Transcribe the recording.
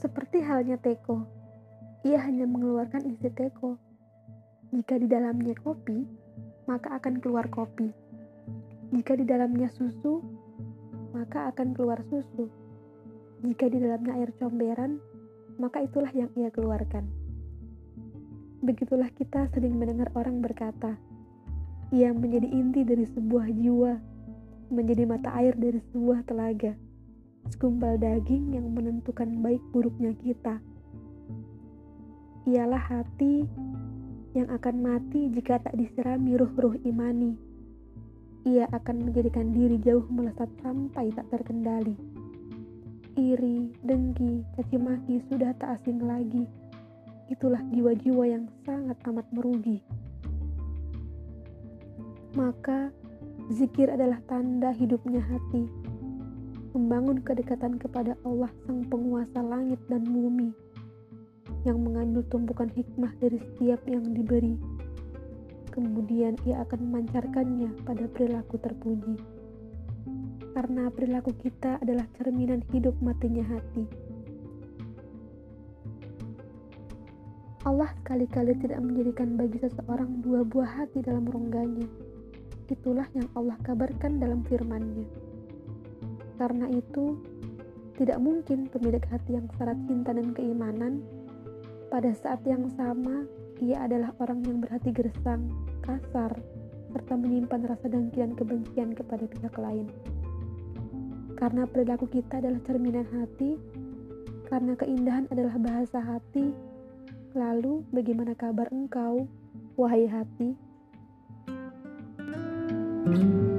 Seperti halnya teko, ia hanya mengeluarkan isi teko. Jika di dalamnya kopi, maka akan keluar kopi. Jika di dalamnya susu, maka akan keluar susu. Jika di dalamnya air comberan, maka itulah yang ia keluarkan. Begitulah kita sering mendengar orang berkata, ia menjadi inti dari sebuah jiwa, menjadi mata air dari sebuah telaga, segumpal daging yang menentukan baik buruknya kita. Ialah hati yang akan mati jika tak disirami ruh-ruh imani. Ia akan menjadikan diri jauh melesat sampai tak terkendali. Iri, dengki, caci maki sudah tak asing lagi itulah jiwa-jiwa yang sangat amat merugi. Maka, zikir adalah tanda hidupnya hati, membangun kedekatan kepada Allah, Sang Penguasa langit dan bumi, yang mengandung tumpukan hikmah dari setiap yang diberi. Kemudian ia akan memancarkannya pada perilaku terpuji. Karena perilaku kita adalah cerminan hidup matinya hati. Allah sekali-kali tidak menjadikan bagi seseorang dua buah hati dalam rongganya. Itulah yang Allah kabarkan dalam firman-Nya. Karena itu, tidak mungkin pemilik hati yang syarat cinta dan keimanan pada saat yang sama ia adalah orang yang berhati gersang, kasar, serta menyimpan rasa dengki dan kebencian kepada pihak lain. Karena perilaku kita adalah cerminan hati, karena keindahan adalah bahasa hati, Lalu, bagaimana kabar engkau, wahai hati? thank you